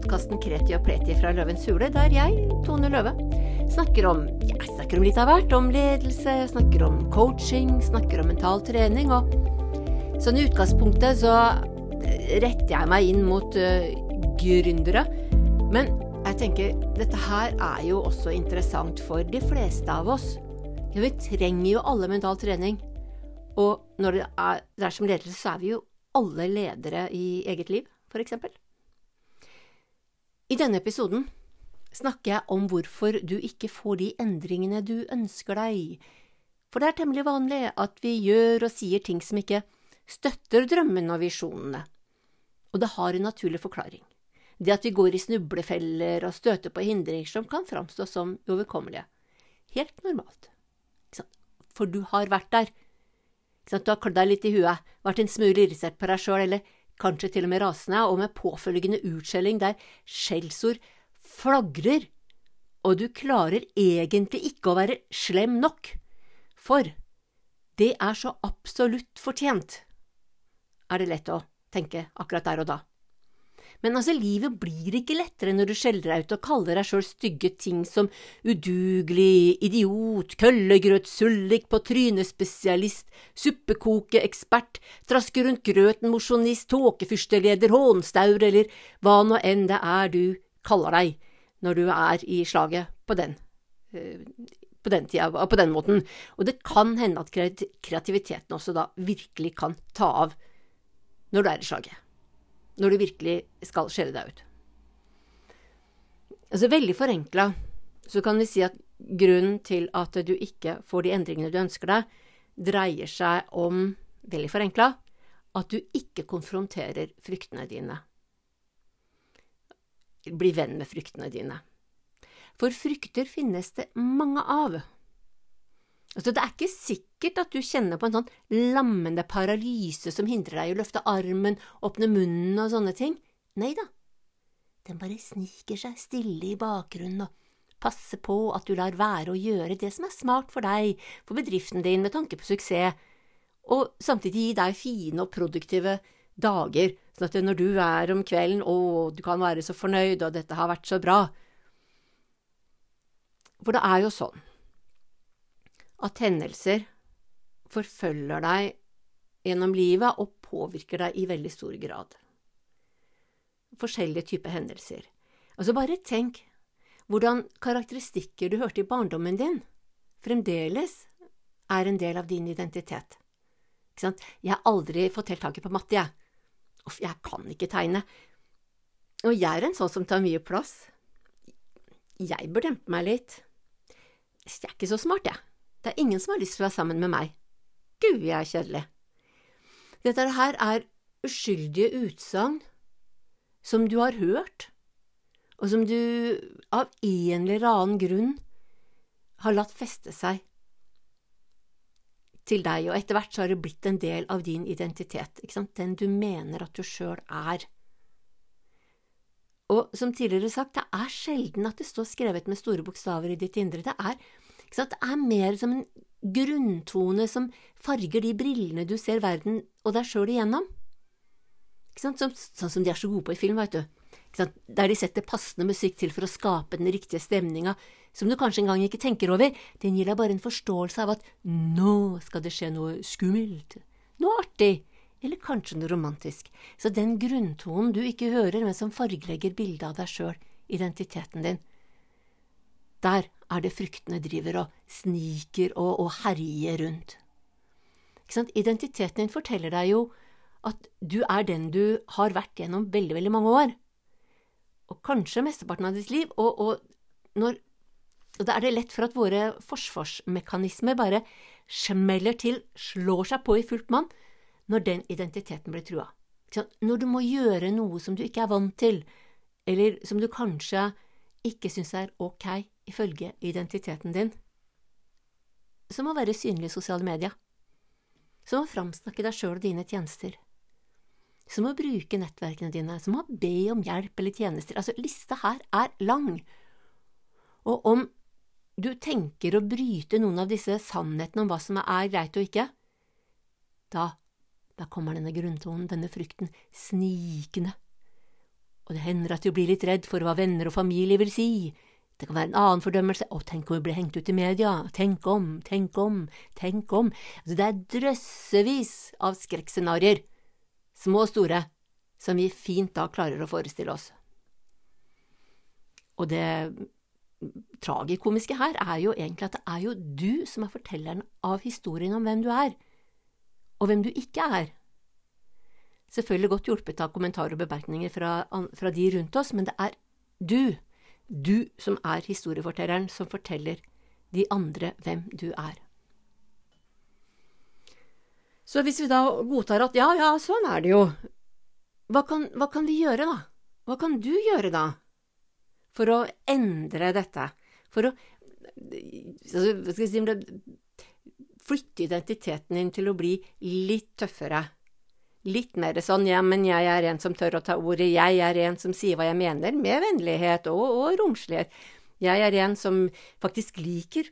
podkasten Kreti og Pleti fra Løvens hule, der jeg, Tone Løve, snakker om jeg snakker om litt av hvert. Om ledelse, snakker om coaching, snakker om mental trening. Og sånn i utgangspunktet så retter jeg meg inn mot uh, gründere. Men jeg tenker dette her er jo også interessant for de fleste av oss. Ja, vi trenger jo alle mental trening. Og når det er, det er som ledelse, så er vi jo alle ledere i eget liv, eksempel. I denne episoden snakker jeg om hvorfor du ikke får de endringene du ønsker deg. For det er temmelig vanlig at vi gjør og sier ting som ikke støtter drømmene og visjonene. Og det har en naturlig forklaring. Det at vi går i snublefeller og støter på hindringer som kan framstå som uoverkommelige. Helt normalt. For du har vært der. Du har klødd deg litt i huet, vært en smule irritert på deg sjøl, eller kanskje til og med rasende, og med påfølgende utskjelling der skjellsord flagrer, og du klarer egentlig ikke å være slem nok, for det er så absolutt fortjent, er det lett å tenke akkurat der og da. Men altså, livet blir ikke lettere når du skjeller deg ut og kaller deg sjøl stygge ting som udugelig, idiot, køllegrøt, sullik på trynespesialist, suppekokeekspert, traske rundt grøten, mosjonist, tåkefyrsteleder, hånstaur eller hva nå enn det er du kaller deg når du er i slaget på den, eh, på den tida, på den måten. Og det kan hende at kreativiteten også da virkelig kan ta av når du er i slaget når du virkelig skal skjelle deg ut. Altså Veldig forenkla så kan vi si at grunnen til at du ikke får de endringene du ønsker deg, dreier seg om, veldig forenkla, at du ikke konfronterer fryktene dine. Bli venn med fryktene dine. For frykter finnes det mange av. Altså, det er ikke sikkert at du kjenner på en sånn lammende paralyse som hindrer deg i å løfte armen, åpne munnen og sånne ting. Nei da, den bare sniker seg stille i bakgrunnen og passer på at du lar være å gjøre det som er smart for deg, for bedriften din, med tanke på suksess, og samtidig gi deg fine og produktive dager, sånn at når du er om kvelden, å, du kan være så fornøyd, og dette har vært så bra. For det er jo sånn at hendelser forfølger deg gjennom livet og påvirker deg i veldig stor grad. Forskjellige typer hendelser. Altså bare tenk hvordan karakteristikker du hørte i barndommen din, fremdeles er en del av din identitet. Ikke sant? Jeg har aldri fått helt taket på matte, jeg. Uff, jeg kan ikke tegne. Og jeg er en sånn som tar mye plass. Jeg bør dempe meg litt. Jeg er ikke så smart, jeg. Det er ingen som har lyst til å være sammen med meg. Gud, jeg er kjedelig. Dette her er uskyldige utsagn som du har hørt, og som du av en eller annen grunn har latt feste seg til deg, og etter hvert så har det blitt en del av din identitet, den du mener at du sjøl er. Og som tidligere sagt, det er sjelden at det står skrevet med store bokstaver i ditt indre, det er det er mer som en grunntone som farger de brillene du ser verden og deg sjøl igjennom. Sånn, sånn som de er så gode på i film, veit du. Der de setter passende musikk til for å skape den riktige stemninga, som du kanskje engang ikke tenker over. Den gir deg bare en forståelse av at nå skal det skje noe skummelt, noe artig, eller kanskje noe romantisk. Så den grunntonen du ikke hører, men som fargelegger bildet av deg sjøl, identiteten din, der er det fryktene driver og sniker og, og herjer rundt. Identiteten din forteller deg jo at du er den du har vært gjennom veldig, veldig mange år, og kanskje mesteparten av ditt liv, og, og når og da er det lett for at våre forsvarsmekanismer bare smeller til, slår seg på i fullt mann, når den identiteten blir trua. Når du må gjøre noe som du ikke er vant til, eller som du kanskje ikke syns er ok, ifølge identiteten din, som å være synlig i sosiale medier, som å framsnakke deg sjøl og dine tjenester, som å bruke nettverkene dine, som å be om hjelp eller tjenester. Altså, lista her er lang. Og om du tenker å bryte noen av disse sannhetene om hva som er greit og ikke, da, da kommer denne grunntonen, denne frykten, snikende. Og det hender at du blir litt redd for hva venner og familie vil si. Det kan være en annen fordømmelse. Å, tenk om vi blir hengt ut i media. Tenk om, tenk om, tenk om. Altså, det er drøssevis av skrekkscenarioer, små og store, som vi fint da klarer å forestille oss. Og det tragikomiske her er jo egentlig at det er jo du som er fortelleren av historien om hvem du er, og hvem du ikke er. Selvfølgelig godt hjulpet av kommentarer og bemerkninger fra, fra de rundt oss, men det er du, du som er historiefortelleren som forteller de andre hvem du er. Så hvis vi da godtar at ja, ja, sånn er det jo, hva kan, hva kan vi gjøre da? Hva kan du gjøre da? For å endre dette? For å altså, si, flytte identiteten din til å bli litt tøffere. Litt mer sånn ja, men jeg er en som tør å ta ordet, jeg er en som sier hva jeg mener, med vennlighet og, og romslighet. Jeg er en som faktisk liker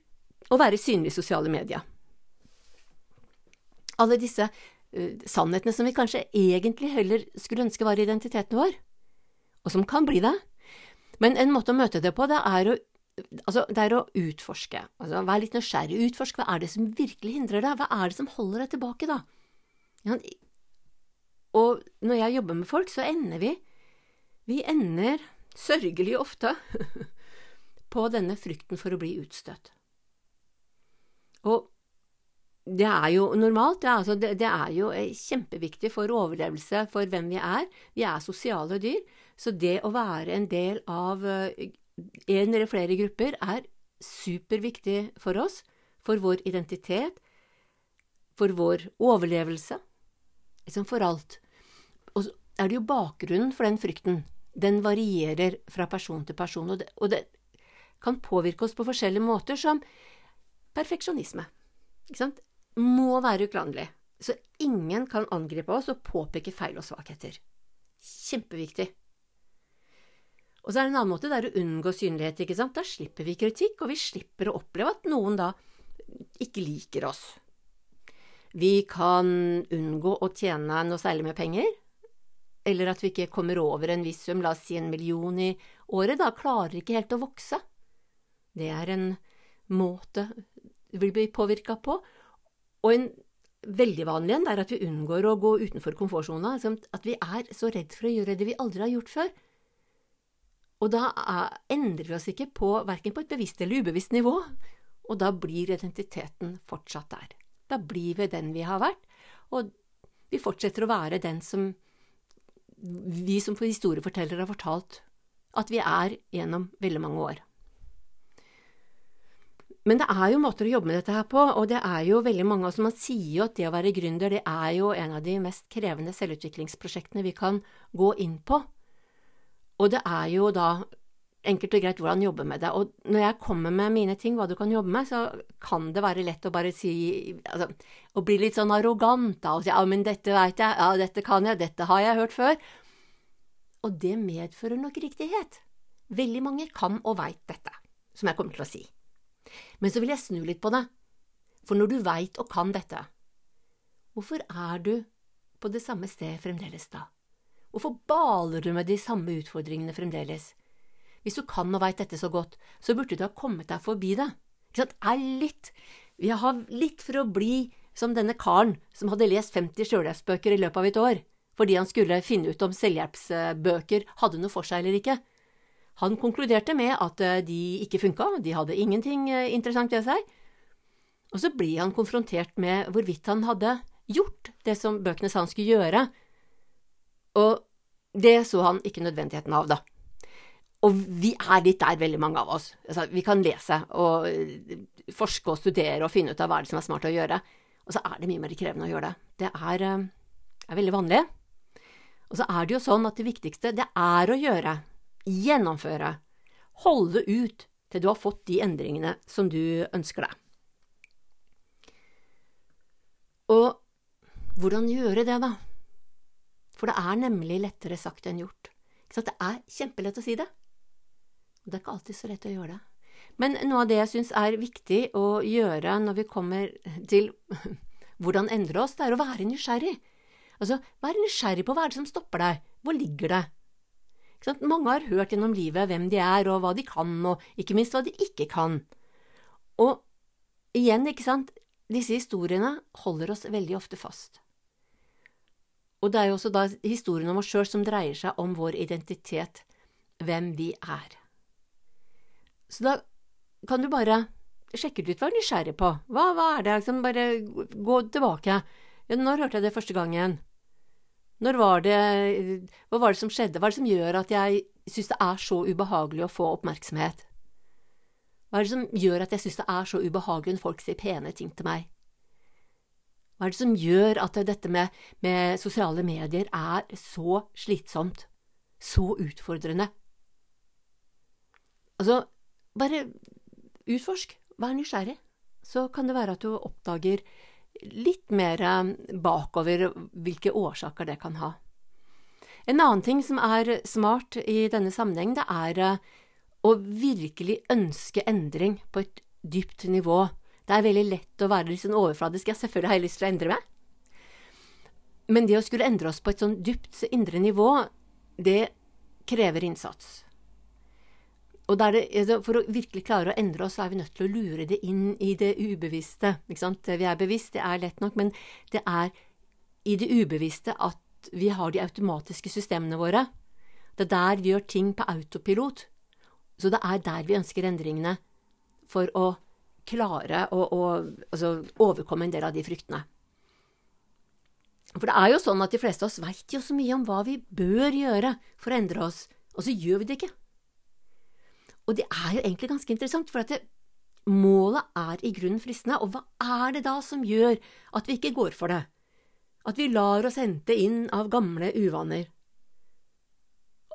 å være synlig i sosiale medier. Alle disse uh, sannhetene som vi kanskje egentlig heller skulle ønske var identiteten vår, og som kan bli det. Men en måte å møte det på, det er å, altså, det er å utforske. Altså, Vær litt nysgjerrig. Utforsk hva er det som virkelig hindrer deg? Hva er det som holder deg tilbake, da? Og når jeg jobber med folk, så ender vi Vi ender sørgelig ofte på denne frykten for å bli utstøtt. Og det er jo normalt, det er, altså, det, det er jo eh, kjempeviktig for overlevelse for hvem vi er. Vi er sosiale dyr, så det å være en del av eh, en eller flere grupper er superviktig for oss, for vår identitet, for vår overlevelse, liksom for alt. Og så er det jo bakgrunnen for den frykten. Den varierer fra person til person, og det, og det kan påvirke oss på forskjellige måter, som perfeksjonisme. Ikke sant? må være uklanderlig, så ingen kan angripe oss og påpeke feil og svakheter. Kjempeviktig. Og så er det en annen måte, det er å unngå synlighet, ikke sant. Da slipper vi kritikk, og vi slipper å oppleve at noen da ikke liker oss. Vi kan unngå å tjene noe særlig med penger, eller at vi ikke kommer over en viss sum, la oss si en million i året, da klarer ikke helt å vokse. Det er en måte vi blir påvirka på, og en veldig vanlig en er at vi unngår å gå utenfor komfortsona, at vi er så redd for å gjøre det vi aldri har gjort før. Og da endrer vi oss ikke på verken på et bevisst eller ubevisst nivå, og da blir identiteten fortsatt der. Da blir vi den vi har vært, og vi fortsetter å være den som vi som historiefortellere har fortalt at vi er gjennom veldig mange år. Men det er jo måter å jobbe med dette her på, og det er jo veldig mange altså Man sier jo at det å være gründer, det er jo en av de mest krevende selvutviklingsprosjektene vi kan gå inn på. Og det er jo da enkelt og greit hvordan jobbe med det. Og når jeg kommer med mine ting, hva du kan jobbe med, så kan det være lett å bare si altså, Å bli litt sånn arrogant da, og si ja, men dette veit jeg, ja, dette kan jeg, dette har jeg hørt før. Og det medfører nok riktighet. Veldig mange kan og veit dette, som jeg kommer til å si. Men så vil jeg snu litt på det, for når du veit og kan dette, hvorfor er du på det samme sted fremdeles da? Hvorfor baler du med de samme utfordringene fremdeles? Hvis du kan og veit dette så godt, så burde du ha kommet deg forbi det. Ikke sant? Er litt Vi har litt for å bli som denne karen som hadde lest 50 sjølhjelpsbøker i løpet av et år, fordi han skulle finne ut om selvhjelpsbøker hadde noe for seg eller ikke. Han konkluderte med at eh, de ikke funka, de hadde ingenting eh, interessant ved seg. Og så blir han konfrontert med hvorvidt han hadde gjort det som bøkene sa han skulle gjøre, og det så han ikke nødvendigheten av, da. Og vi er litt der, veldig mange av oss. Altså, vi kan lese og eh, forske og studere og finne ut av hva det som er smart å gjøre, og så er det mye mer krevende å gjøre det. Det er, er veldig vanlig. Og så er det jo sånn at det viktigste, det er å gjøre gjennomføre, holde ut til du har fått de endringene som du ønsker deg. Og hvordan gjøre det, da? For det er nemlig lettere sagt enn gjort. Det er kjempelett å si det, og det er ikke alltid så lett å gjøre det. Men noe av det jeg syns er viktig å gjøre når vi kommer til hvordan endre oss, det er å være nysgjerrig. Altså, være nysgjerrig på hva er det som stopper deg, hvor ligger det? Mange har hørt gjennom livet hvem de er, og hva de kan, og ikke minst hva de ikke kan. Og igjen, ikke sant, disse historiene holder oss veldig ofte fast. Og det er jo også da historien om oss sjøl som dreier seg om vår identitet, hvem vi er. Så da kan du bare sjekke ut du er nysgjerrig på. Hva, hva er det? Liksom bare gå tilbake. Når hørte jeg det første gangen? Når var det Hva var det som skjedde? Hva er det som gjør at jeg syns det er så ubehagelig å få oppmerksomhet? Hva er det som gjør at jeg syns det er så ubehagelig når folk sier pene ting til meg? Hva er det som gjør at dette med, med sosiale medier er så slitsomt, så utfordrende? Altså, bare utforsk, vær nysgjerrig, så kan det være at du oppdager litt mer eh, bakover hvilke årsaker det kan ha. En annen ting som er smart i denne sammenheng, det er eh, å virkelig ønske endring på et dypt nivå. Det er veldig lett å være litt sånn overfladisk. Ja, selvfølgelig har jeg lyst til å endre meg. Men det å skulle endre oss på et sånn dypt indre nivå, det krever innsats. Og det, For å virkelig klare å endre oss, så er vi nødt til å lure det inn i det ubevisste. Ikke sant? Vi er bevisst, det er lett nok, men det er i det ubevisste at vi har de automatiske systemene våre. Det er der vi gjør ting på autopilot. Så det er der vi ønsker endringene, for å klare å, å altså, overkomme en del av de fryktene. For det er jo sånn at de fleste av oss veit jo så mye om hva vi bør gjøre for å endre oss, og så gjør vi det ikke. Og det er jo egentlig ganske interessant, for at det, målet er i grunnen fristende, og hva er det da som gjør at vi ikke går for det? At vi lar oss hente inn av gamle uvaner?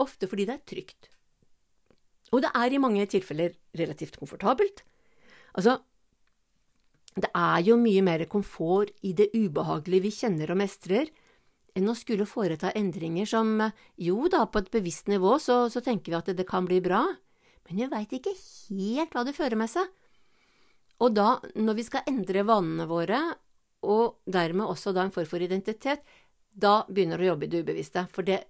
Ofte fordi det er trygt. Og det er i mange tilfeller relativt komfortabelt. Altså, det er jo mye mer komfort i det ubehagelige vi kjenner og mestrer, enn å skulle foreta endringer som jo da, på et bevisst nivå så, så tenker vi at det, det kan bli bra, men vi veit ikke helt hva det fører med seg. Og da, når vi skal endre vanene våre, og dermed også da en form for identitet, da begynner det å jobbe i det ubevisste, for det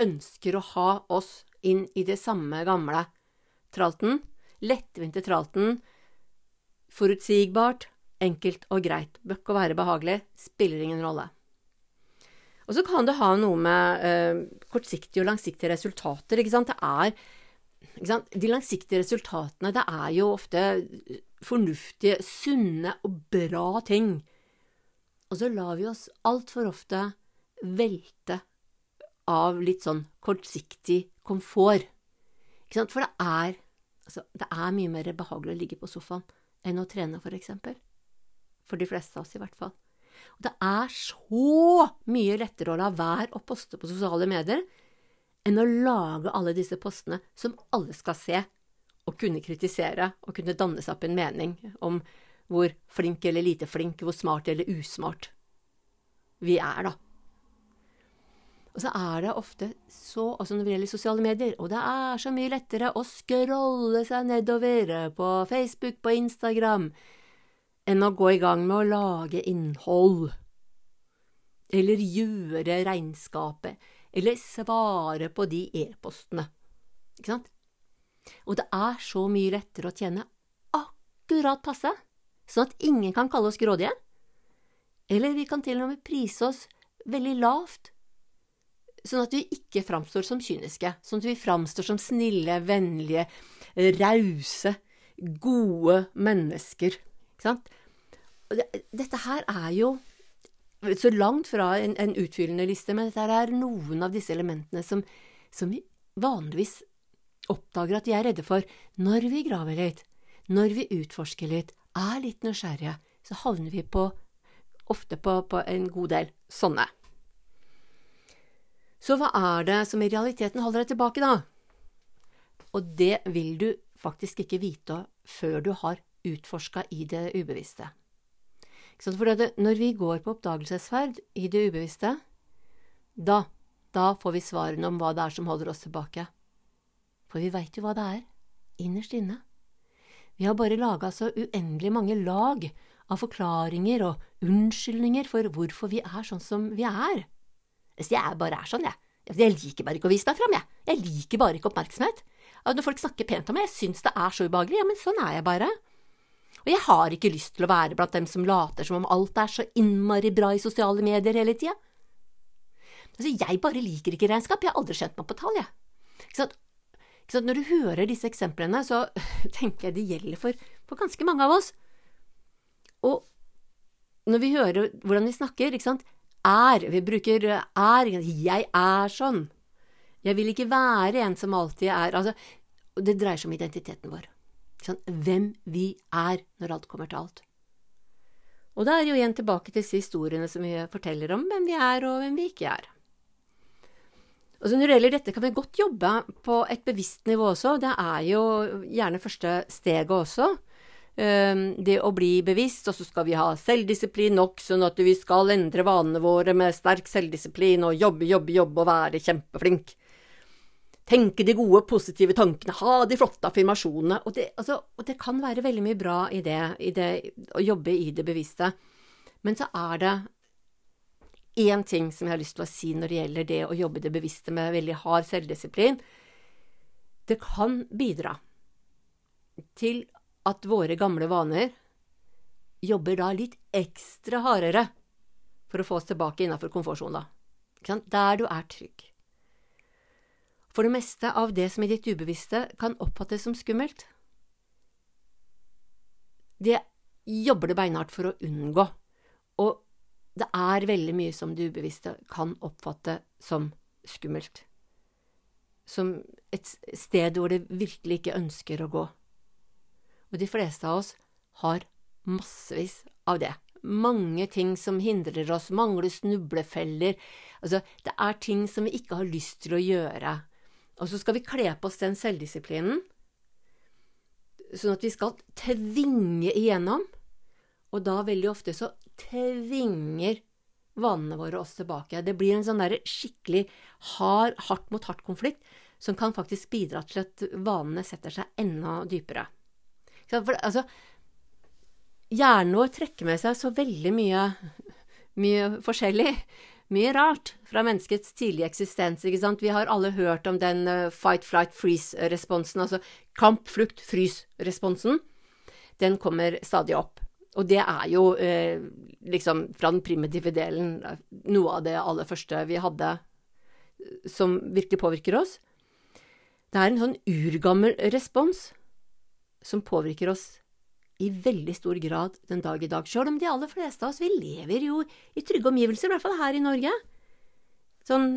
ønsker å ha oss inn i det samme gamle. Tralten, lettvinte tralten, forutsigbart, enkelt og greit, bøkk å være behagelig, spiller ingen rolle. Og så kan det ha noe med eh, kortsiktige og langsiktige resultater, ikke sant. Det er? De langsiktige resultatene, det er jo ofte fornuftige, sunne og bra ting. Og så lar vi oss altfor ofte velte av litt sånn kortsiktig komfort. For det er Altså, det er mye mer behagelig å ligge på sofaen enn å trene, for eksempel. For de fleste av oss, i hvert fall. Og det er så mye lettere å la være å poste på sosiale medier enn å lage alle disse postene som alle skal se, og kunne kritisere og kunne danne seg opp en mening om hvor flink eller lite flink, hvor smart eller usmart vi er, da. Og så er det ofte så, også når det gjelder sosiale medier, og det er så mye lettere å scrolle seg nedover på Facebook, på Instagram, enn å gå i gang med å lage innhold, eller gjøre regnskapet, eller svare på de e-postene. Ikke sant? Og det er så mye lettere å tjene akkurat passe, sånn at ingen kan kalle oss grådige, eller vi kan til og med prise oss veldig lavt sånn at vi ikke framstår som kyniske, sånn at vi framstår som snille, vennlige, rause, gode mennesker. Ikke sant? Dette her er jo så langt fra en, en utfyllende liste, men dette er noen av disse elementene som, som vi vanligvis oppdager at vi er redde for når vi graver litt, når vi utforsker litt, er litt nysgjerrige, så havner vi på, ofte på, på en god del sånne. Så hva er det som i realiteten holder deg tilbake, da? Og det vil du faktisk ikke vite før du har utforska i det ubevisste. For når vi går på oppdagelsesferd i det ubevisste, da, da får vi svarene om hva det er som holder oss tilbake. For vi veit jo hva det er, innerst inne. Vi har bare laga så uendelig mange lag av forklaringer og unnskyldninger for hvorfor vi er sånn som vi er. Hvis jeg bare er sånn, jeg. Jeg liker bare ikke å vise meg fram, jeg. Jeg liker bare ikke oppmerksomhet. Når folk snakker pent om meg, jeg syns det er så ubehagelig. Ja, men sånn er jeg bare. Og jeg har ikke lyst til å være blant dem som later som om alt er så innmari bra i sosiale medier hele tida. Altså, jeg bare liker ikke regnskap. Jeg har aldri skjønt meg på tall, jeg. Ikke sant? Ikke sant? Når du hører disse eksemplene, så tenker jeg det gjelder for, for ganske mange av oss. Og når vi hører hvordan vi snakker, ikke sant, er, vi bruker er, jeg er sånn. Jeg vil ikke være en som alltid er altså, Det dreier seg om identiteten vår. Sånn, hvem vi er når alt kommer til alt. Og da er jo igjen tilbake til disse historiene som vi forteller om hvem vi er og hvem vi ikke er. Og så Når det gjelder dette, kan vi godt jobbe på et bevisst nivå også. Det er jo gjerne første steget også. Ehm, det å bli bevisst, og så skal vi ha selvdisiplin nok, sånn at vi skal endre vanene våre med sterk selvdisiplin og jobbe, jobbe, jobbe og være kjempeflink tenke de gode, positive tankene, ha de flotte affirmasjonene. Og det, altså, og det kan være veldig mye bra i det, i det, å jobbe i det bevisste. Men så er det én ting som jeg har lyst til å si når det gjelder det å jobbe det bevisste med veldig hard selvdisiplin. Det kan bidra til at våre gamle vaner jobber da litt ekstra hardere for å få oss tilbake innafor komfortsona. Der du er trygg. For det meste av det som i ditt ubevisste kan oppfattes som skummelt, det jobber du beinhardt for å unngå, og det er veldig mye som det ubevisste kan oppfatte som skummelt, som et sted hvor det virkelig ikke ønsker å gå. Og de fleste av oss har massevis av det. Mange ting som hindrer oss, mangler snublefeller, altså det er ting som vi ikke har lyst til å gjøre og så skal vi kle på oss den selvdisiplinen, sånn at vi skal tvinge igjennom. Og da veldig ofte så tvinger vanene våre oss tilbake. Det blir en sånn der skikkelig hard, hardt mot hardt-konflikt som kan faktisk bidra til at vanene setter seg enda dypere. For, altså, hjernen vår trekker med seg så veldig mye, mye forskjellig mye rart fra menneskets tidlige eksistens. ikke sant? Vi har alle hørt om den uh, fight, flight, freeze-responsen, altså kamp, flukt, frys-responsen. Den kommer stadig opp. Og det er jo eh, liksom fra den primitive delen noe av det aller første vi hadde som virkelig påvirker oss. Det er en sånn urgammel respons som påvirker oss i veldig stor grad den dag i dag. Sjøl om de aller fleste av oss, vi lever jo i trygge omgivelser, i hvert fall her i Norge. Sånn,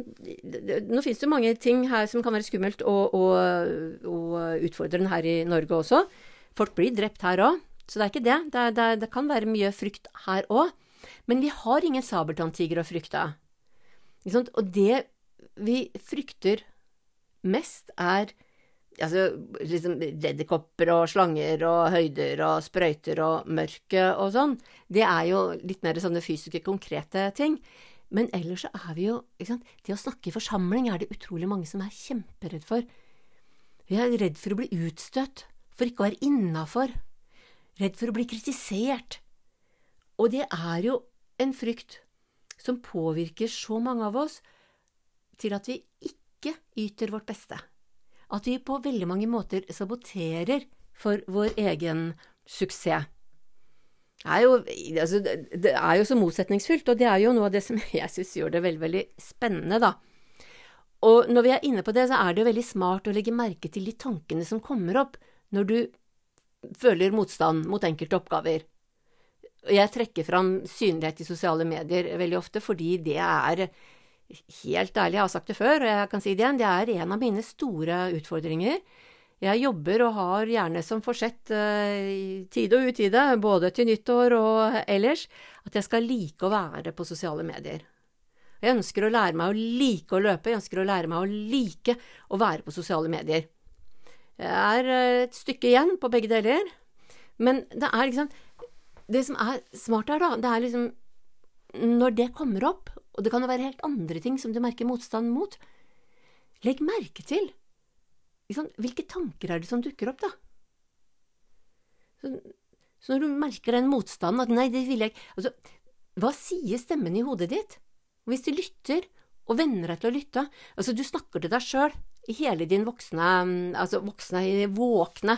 nå finnes det jo mange ting her som kan være skummelt og, og, og utfordrende her i Norge også. Folk blir drept her òg, så det er ikke det. Det, det. det, kan være mye frykt her òg. Men vi har ingen sabeltanntiger å frykte. Og det vi frykter mest, er altså, liksom edderkopper og slanger og høyder og sprøyter og mørke og sånn, det er jo litt mer sånne fysiske, konkrete ting. Men ellers så er vi jo ikke sant, Det å snakke i forsamling er det utrolig mange som er kjemperedd for. Vi er redd for å bli utstøtt, for ikke å være innafor, redd for å bli kritisert. Og det er jo en frykt som påvirker så mange av oss til at vi ikke yter vårt beste at vi på veldig mange måter saboterer for vår egen suksess. Det er, jo, altså, det er jo så motsetningsfylt, og det er jo noe av det som jeg syns gjør det veldig, veldig spennende, da. Og når vi er inne på det, så er det jo veldig smart å legge merke til de tankene som kommer opp når du føler motstand mot enkelte oppgaver. Jeg trekker fram synlighet i sosiale medier veldig ofte fordi det er helt ærlig, jeg har sagt det før, og jeg kan si det igjen, det er en av mine store utfordringer. Jeg jobber og har gjerne som forsett uh, i tide og utide, både til nyttår og ellers, at jeg skal like å være på sosiale medier. Jeg ønsker å lære meg å like å løpe, jeg ønsker å lære meg å like å være på sosiale medier. Jeg er uh, et stykke igjen på begge deler, men det er liksom Det som er smart her, da, det er liksom Når det kommer opp, og det kan jo være helt andre ting som du merker motstand mot. Legg merke til liksom, hvilke tanker er det som dukker opp, da. Så, så når du merker den motstanden, at nei, det vil jeg ikke altså, Hva sier stemmen i hodet ditt? Hvis du lytter og venner deg til å lytte. Altså, du snakker til deg sjøl i hele din voksne, altså voksne, våkne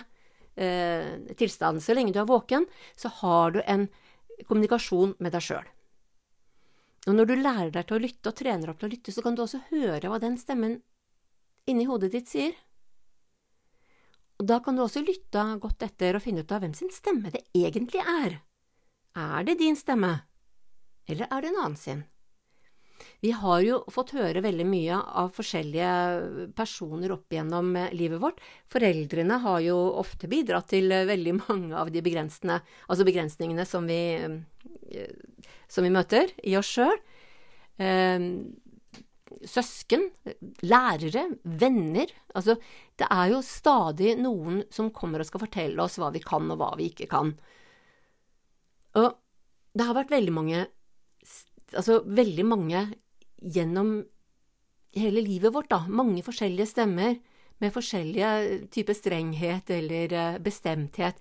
eh, tilstand. Så lenge du er våken, så har du en kommunikasjon med deg sjøl. Og når du lærer deg til å lytte og trener opp til å lytte, så kan du også høre hva den stemmen inni hodet ditt sier. Og da kan du også lytte godt etter og finne ut av hvem sin stemme det egentlig er. Er det din stemme, eller er det en annen sin? Vi har jo fått høre veldig mye av forskjellige personer opp gjennom eh, livet vårt. Foreldrene har jo ofte bidratt til eh, veldig mange av de altså begrensningene som vi, eh, som vi møter i oss sjøl. Søsken, lærere, venner. Altså, det er jo stadig noen som kommer og skal fortelle oss hva vi kan og hva vi ikke kan. Og det har vært veldig mange altså veldig mange gjennom hele livet vårt, da, mange forskjellige stemmer med forskjellige typer strenghet eller eh, bestemthet.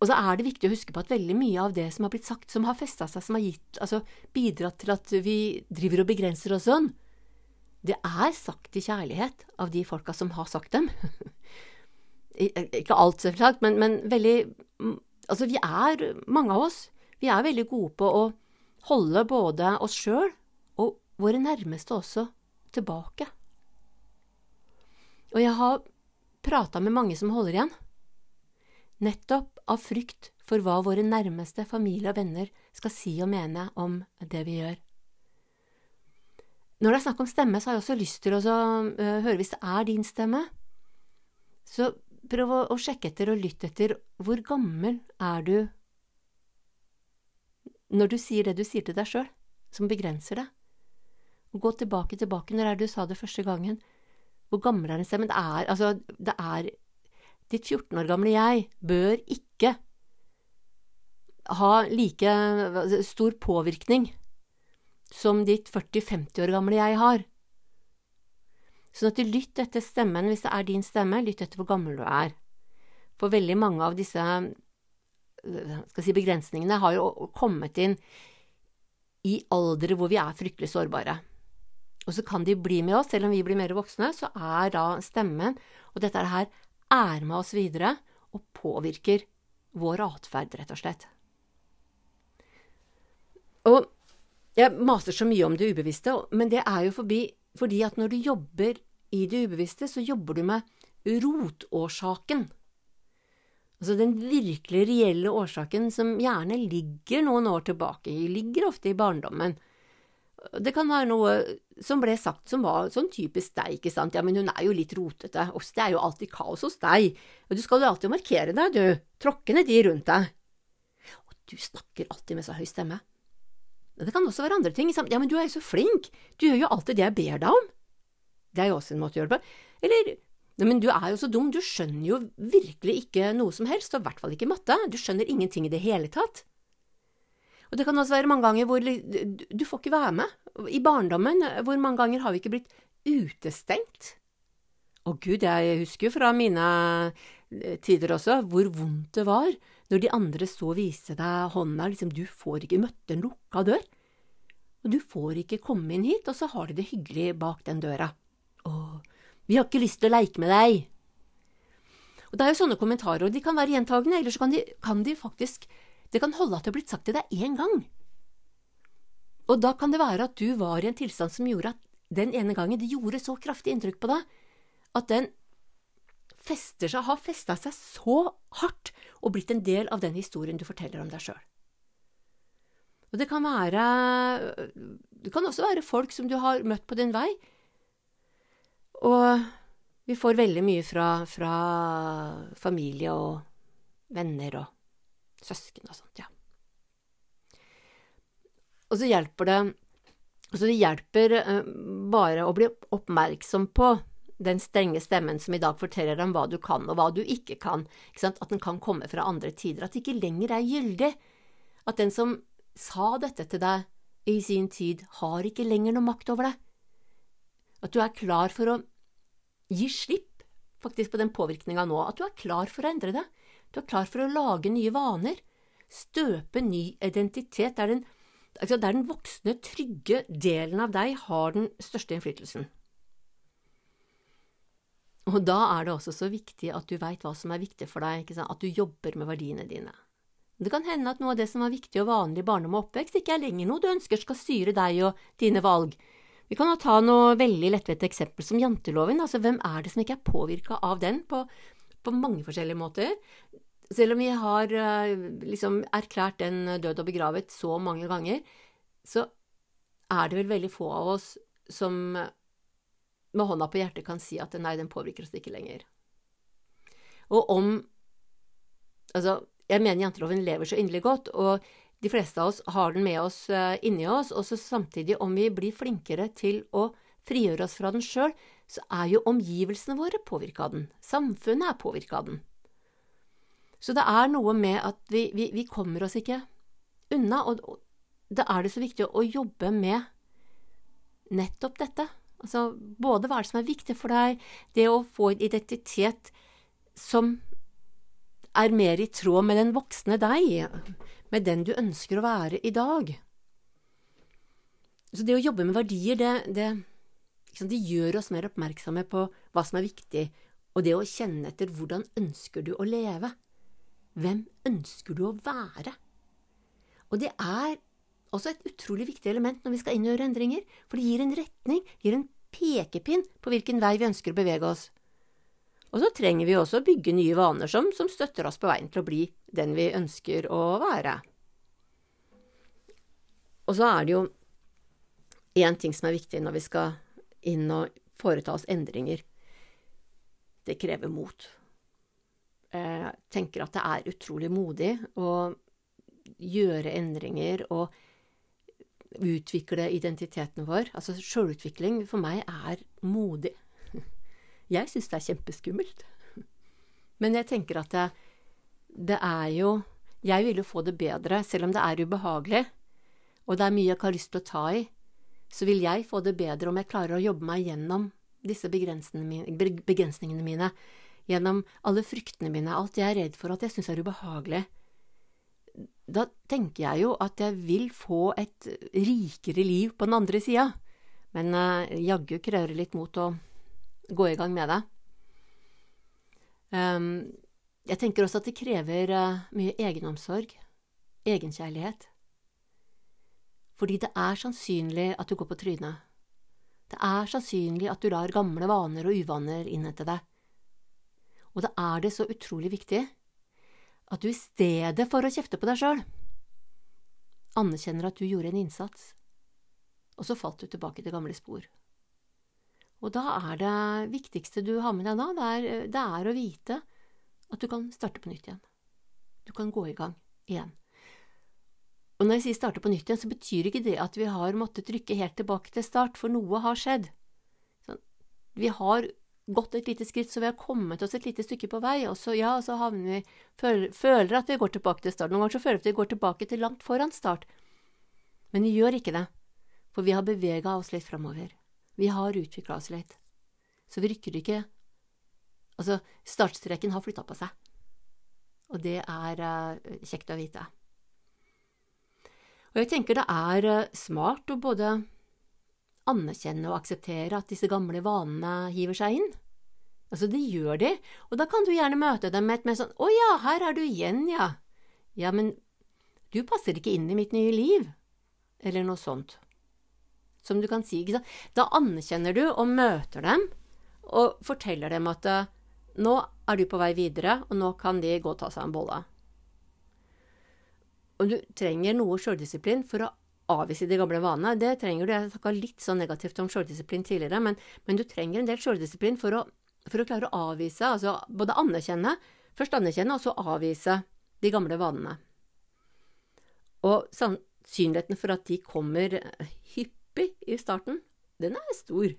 Og så er det viktig å huske på at veldig mye av det som har blitt sagt, som har festa seg, som har gitt, altså bidratt til at vi driver og begrenser oss sånn, det er sagt i kjærlighet av de folka som har sagt dem. Ikke alt, selvsagt, men, men veldig Altså, vi er, mange av oss, vi er veldig gode på å holde både oss sjøl og våre nærmeste også tilbake. Og jeg har prata med mange som holder igjen, nettopp av frykt for hva våre nærmeste familie og venner skal si og mene om det vi gjør. Når det er snakk om stemme, så har jeg også lyst til å uh, høre hvis det er din stemme. Så prøv å, å sjekke etter og lytte etter hvor gammel er du når du sier det du sier til deg sjøl, som begrenser deg. Gå tilbake, tilbake, når er det du sa det første gangen? Hvor gammel er den stemmen? Det er, altså, det er Ditt 14 år gamle jeg bør ikke ha like stor påvirkning som ditt 40–50 år gamle jeg har. Sånn at du lytt etter stemmen hvis det er din stemme, lytt etter hvor gammel du er. For veldig mange av disse si, begrensningene har jo kommet inn i aldre hvor vi er fryktelig sårbare. Og så kan de bli med oss, selv om vi blir mer voksne, så er da stemmen og dette her er med oss videre og påvirker vår atferd, rett og slett. Og jeg maser så mye om det ubevisste, men det er jo forbi, fordi at når du jobber i det ubevisste, så jobber du med rotårsaken Altså den virkelig reelle årsaken som gjerne ligger noen år tilbake, ligger ofte i barndommen. Det kan være noe som ble sagt som var sånn typisk deg, ikke sant, ja, men hun er jo litt rotete, og det er jo alltid kaos hos deg, og du skal jo alltid markere deg, du, tråkke ned de rundt deg. Og du snakker alltid med så høy stemme. Det kan også være andre ting, ja, men du er jo så flink, du gjør jo alltid det jeg ber deg om. Det er jo også en måte å gjøre det på. Eller men du er jo så dum, du skjønner jo virkelig ikke noe som helst, og i hvert fall ikke matte, du skjønner ingenting i det hele tatt. Og det kan også være mange ganger hvor du får ikke være med. I barndommen, hvor mange ganger har vi ikke blitt utestengt? Å gud, jeg husker jo fra mine eh, tider også hvor vondt det var når de andre så vise deg hånda, liksom, du får ikke møtt en lukka dør. Og du får ikke komme inn hit, og så har de det hyggelig bak den døra. Åh, vi har ikke lyst til å leike med deg. Og Det er jo sånne kommentarer, og de kan være gjentagende, eller så kan de, kan de faktisk Det kan holde at det har blitt sagt til deg én gang. Og da kan det være at du var i en tilstand som gjorde at den ene gangen det gjorde så kraftig inntrykk på deg at den fester seg, har festa seg så hardt og blitt en del av den historien du forteller om deg sjøl. Og det kan være Det kan også være folk som du har møtt på din vei, og vi får veldig mye fra, fra familie og venner og søsken og sånt, ja. Og så hjelper det Så det hjelper uh, bare å bli oppmerksom på den strenge stemmen som i dag forteller om hva du kan og hva du ikke kan, ikke at den kan komme fra andre tider, at det ikke lenger er gyldig, at den som sa dette til deg i sin tid, har ikke lenger noe makt over deg, at du er klar for å gi slipp faktisk på den påvirkninga nå, at du er klar for å endre det. Du er klar for å lage nye vaner, støpe ny identitet. Det er den altså der den voksne, trygge delen av deg har den største innflytelsen. Og da er det også så viktig at du veit hva som er viktig for deg, at du jobber med verdiene dine. Det kan hende at noe av det som var viktig og vanlig i barndom og oppvekst, ikke er lenger noe du ønsker skal styre deg og dine valg. Vi kan ta noe veldig lettvett eksempel som janteloven. Altså, hvem er det som ikke er påvirka av den på, på, mange forskjellige måter? Selv om vi har uh, liksom erklært den død og begravet så mange ganger, så er det vel veldig få av oss som med hånda på hjertet kan si at nei, den påvirker oss ikke lenger. Og om Altså, jeg mener janteloven lever så inderlig godt, og de fleste av oss har den med oss uh, inni oss, og så samtidig, om vi blir flinkere til å frigjøre oss fra den sjøl, så er jo omgivelsene våre påvirka av den. Samfunnet er påvirka av den. Så det er noe med at vi, vi, vi kommer oss ikke unna, og da er det så viktig å jobbe med nettopp dette. Altså både hva er det som er viktig for deg, det å få en identitet som er mer i tråd med den voksne deg, med den du ønsker å være i dag. Så det å jobbe med verdier, det, det, liksom, det gjør oss mer oppmerksomme på hva som er viktig, og det å kjenne etter hvordan ønsker du å leve? Hvem ønsker du å være? Og det er også et utrolig viktig element når vi skal inn og gjøre endringer, for det gir en retning, gir en pekepinn på hvilken vei vi ønsker å bevege oss. Og så trenger vi også å bygge nye vaner som, som støtter oss på veien til å bli den vi ønsker å være. Og så er det jo én ting som er viktig når vi skal inn og foreta oss endringer. Det krever mot. Jeg tenker at det er utrolig modig å gjøre endringer og utvikle identiteten vår. Altså sjølutvikling for meg er modig. Jeg syns det er kjempeskummelt. Men jeg tenker at det, det, er jo Jeg vil jo få det bedre, selv om det er ubehagelig, og det er mye jeg ikke har lyst til å ta i, så vil jeg få det bedre om jeg klarer å jobbe meg gjennom disse begrensningene mine, gjennom alle fryktene mine, alt jeg er redd for at jeg syns er ubehagelig da tenker jeg jo at jeg vil få et rikere liv på den andre sida. Men uh, jaggu krever litt mot å gå i gang med det. Um, jeg tenker også at det krever uh, mye egenomsorg, egenkjærlighet. Fordi det er sannsynlig at du går på trynet. Det er sannsynlig at du lar gamle vaner og uvaner innhente deg. Og da er det så utrolig viktig at du i stedet for å kjefte på deg sjøl, anerkjenner at du gjorde en innsats, og så falt du tilbake til gamle spor. Og da er det viktigste du har med deg da, det er, det er å vite at du kan starte på nytt igjen. Du kan gå i gang igjen. Og når jeg sier starte på nytt igjen, så betyr ikke det at vi har måttet trykke helt tilbake til start, for noe har skjedd. vi har gått et lite skritt, så vi har kommet oss et lite stykke på vei, og så, ja, så havner vi føler, føler at vi går tilbake til start. Noen ganger så føler vi at vi går tilbake til langt foran start. Men vi gjør ikke det, for vi har bevega oss litt framover. Vi har utvikla oss litt. Så vi rykker ikke Altså, startstreken har flytta på seg. Og det er uh, kjekt å vite. Og jeg tenker det er uh, smart å både anerkjenne og akseptere at disse gamle vanene hiver seg inn. Altså, det gjør de, og da kan du gjerne møte dem med et mer sånn Å ja, her er du igjen, ja. Ja, men du passer ikke inn i mitt nye liv. Eller noe sånt. Som du kan si. Da anerkjenner du og møter dem, og forteller dem at uh, nå er du på vei videre, og nå kan de gå og ta seg en bolle. Og du trenger noe sjøldisiplin for å avvise de gamle vanene. Det trenger du. Jeg snakka litt sånn negativt om sjøldisiplin tidligere, men, men, du trenger en del sjøldisiplin for, for, å klare å avvise, altså både anerkjenne, først anerkjenne, og så avvise de gamle vanene. Og sannsynligheten for at de kommer hyppig i starten, den er stor.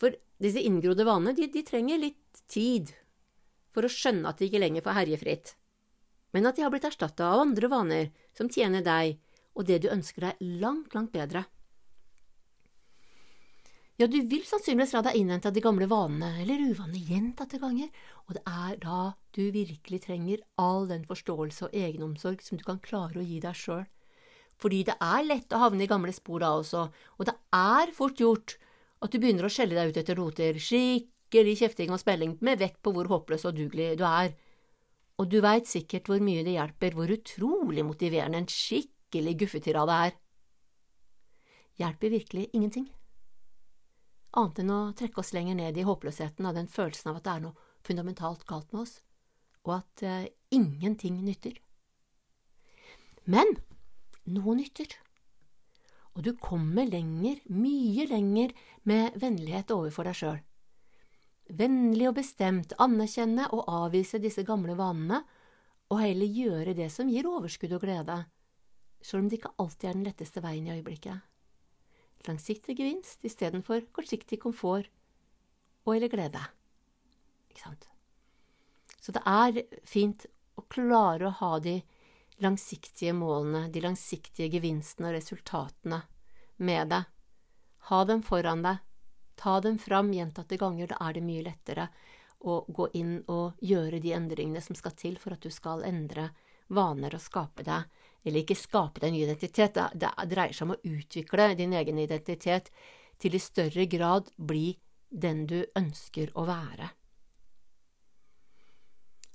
For disse inngrodde vanene, de, de trenger litt tid for å skjønne at de ikke lenger får herje fritt, men at de har blitt erstatta av andre vaner som tjener deg, og det du ønsker deg, langt, langt bedre. Ja, du vil sannsynligvis la deg innhente de gamle vanene eller uvanene gjentatte ganger, og det er da du virkelig trenger all den forståelse og egenomsorg som du kan klare å gi deg sjøl. Fordi det er lett å havne i gamle spor da også, og det er fort gjort at du begynner å skjelle deg ut etter roter, skikkelig kjefting og spilling med vekt på hvor håpløs og dugelig du er. Og du veit sikkert hvor mye det hjelper, hvor utrolig motiverende en skikkelig guffetirade er. Hjelper virkelig ingenting. Annet enn å trekke oss lenger ned i håpløsheten av den følelsen av at det er noe fundamentalt galt med oss, og at uh, ingenting nytter. Men noe nytter. Og du kommer lenger, mye lenger, med vennlighet overfor deg sjøl. Vennlig og bestemt anerkjenne og avvise disse gamle vanene, og heller gjøre det som gir overskudd og glede, sjøl om det ikke alltid er den letteste veien i øyeblikket. Langsiktig gevinst istedenfor kortsiktig komfort og eller glede. Ikke sant? Så det er fint å klare å ha de langsiktige målene, de langsiktige gevinstene og resultatene med deg. Ha dem foran deg. Ta dem fram gjentatte ganger. Da er det mye lettere å gå inn og gjøre de endringene som skal til for at du skal endre vaner og skape deg Eller ikke skape deg en ny identitet, det dreier seg om å utvikle din egen identitet til i større grad bli den du ønsker å være.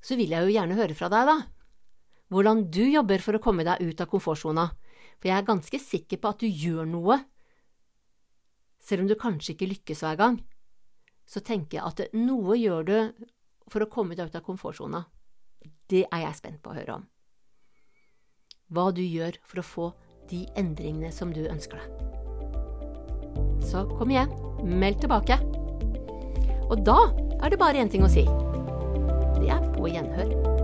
Så vil jeg jo gjerne høre fra deg, da hvordan du jobber for å komme deg ut av komfortsona, for jeg er ganske sikker på at du gjør noe. Selv om du kanskje ikke lykkes hver gang, så tenker jeg at noe gjør du for å komme deg ut av komfortsona. Det er jeg spent på å høre om. Hva du gjør for å få de endringene som du ønsker deg. Så kom igjen, meld tilbake. Og da er det bare én ting å si. Det er på gjenhør.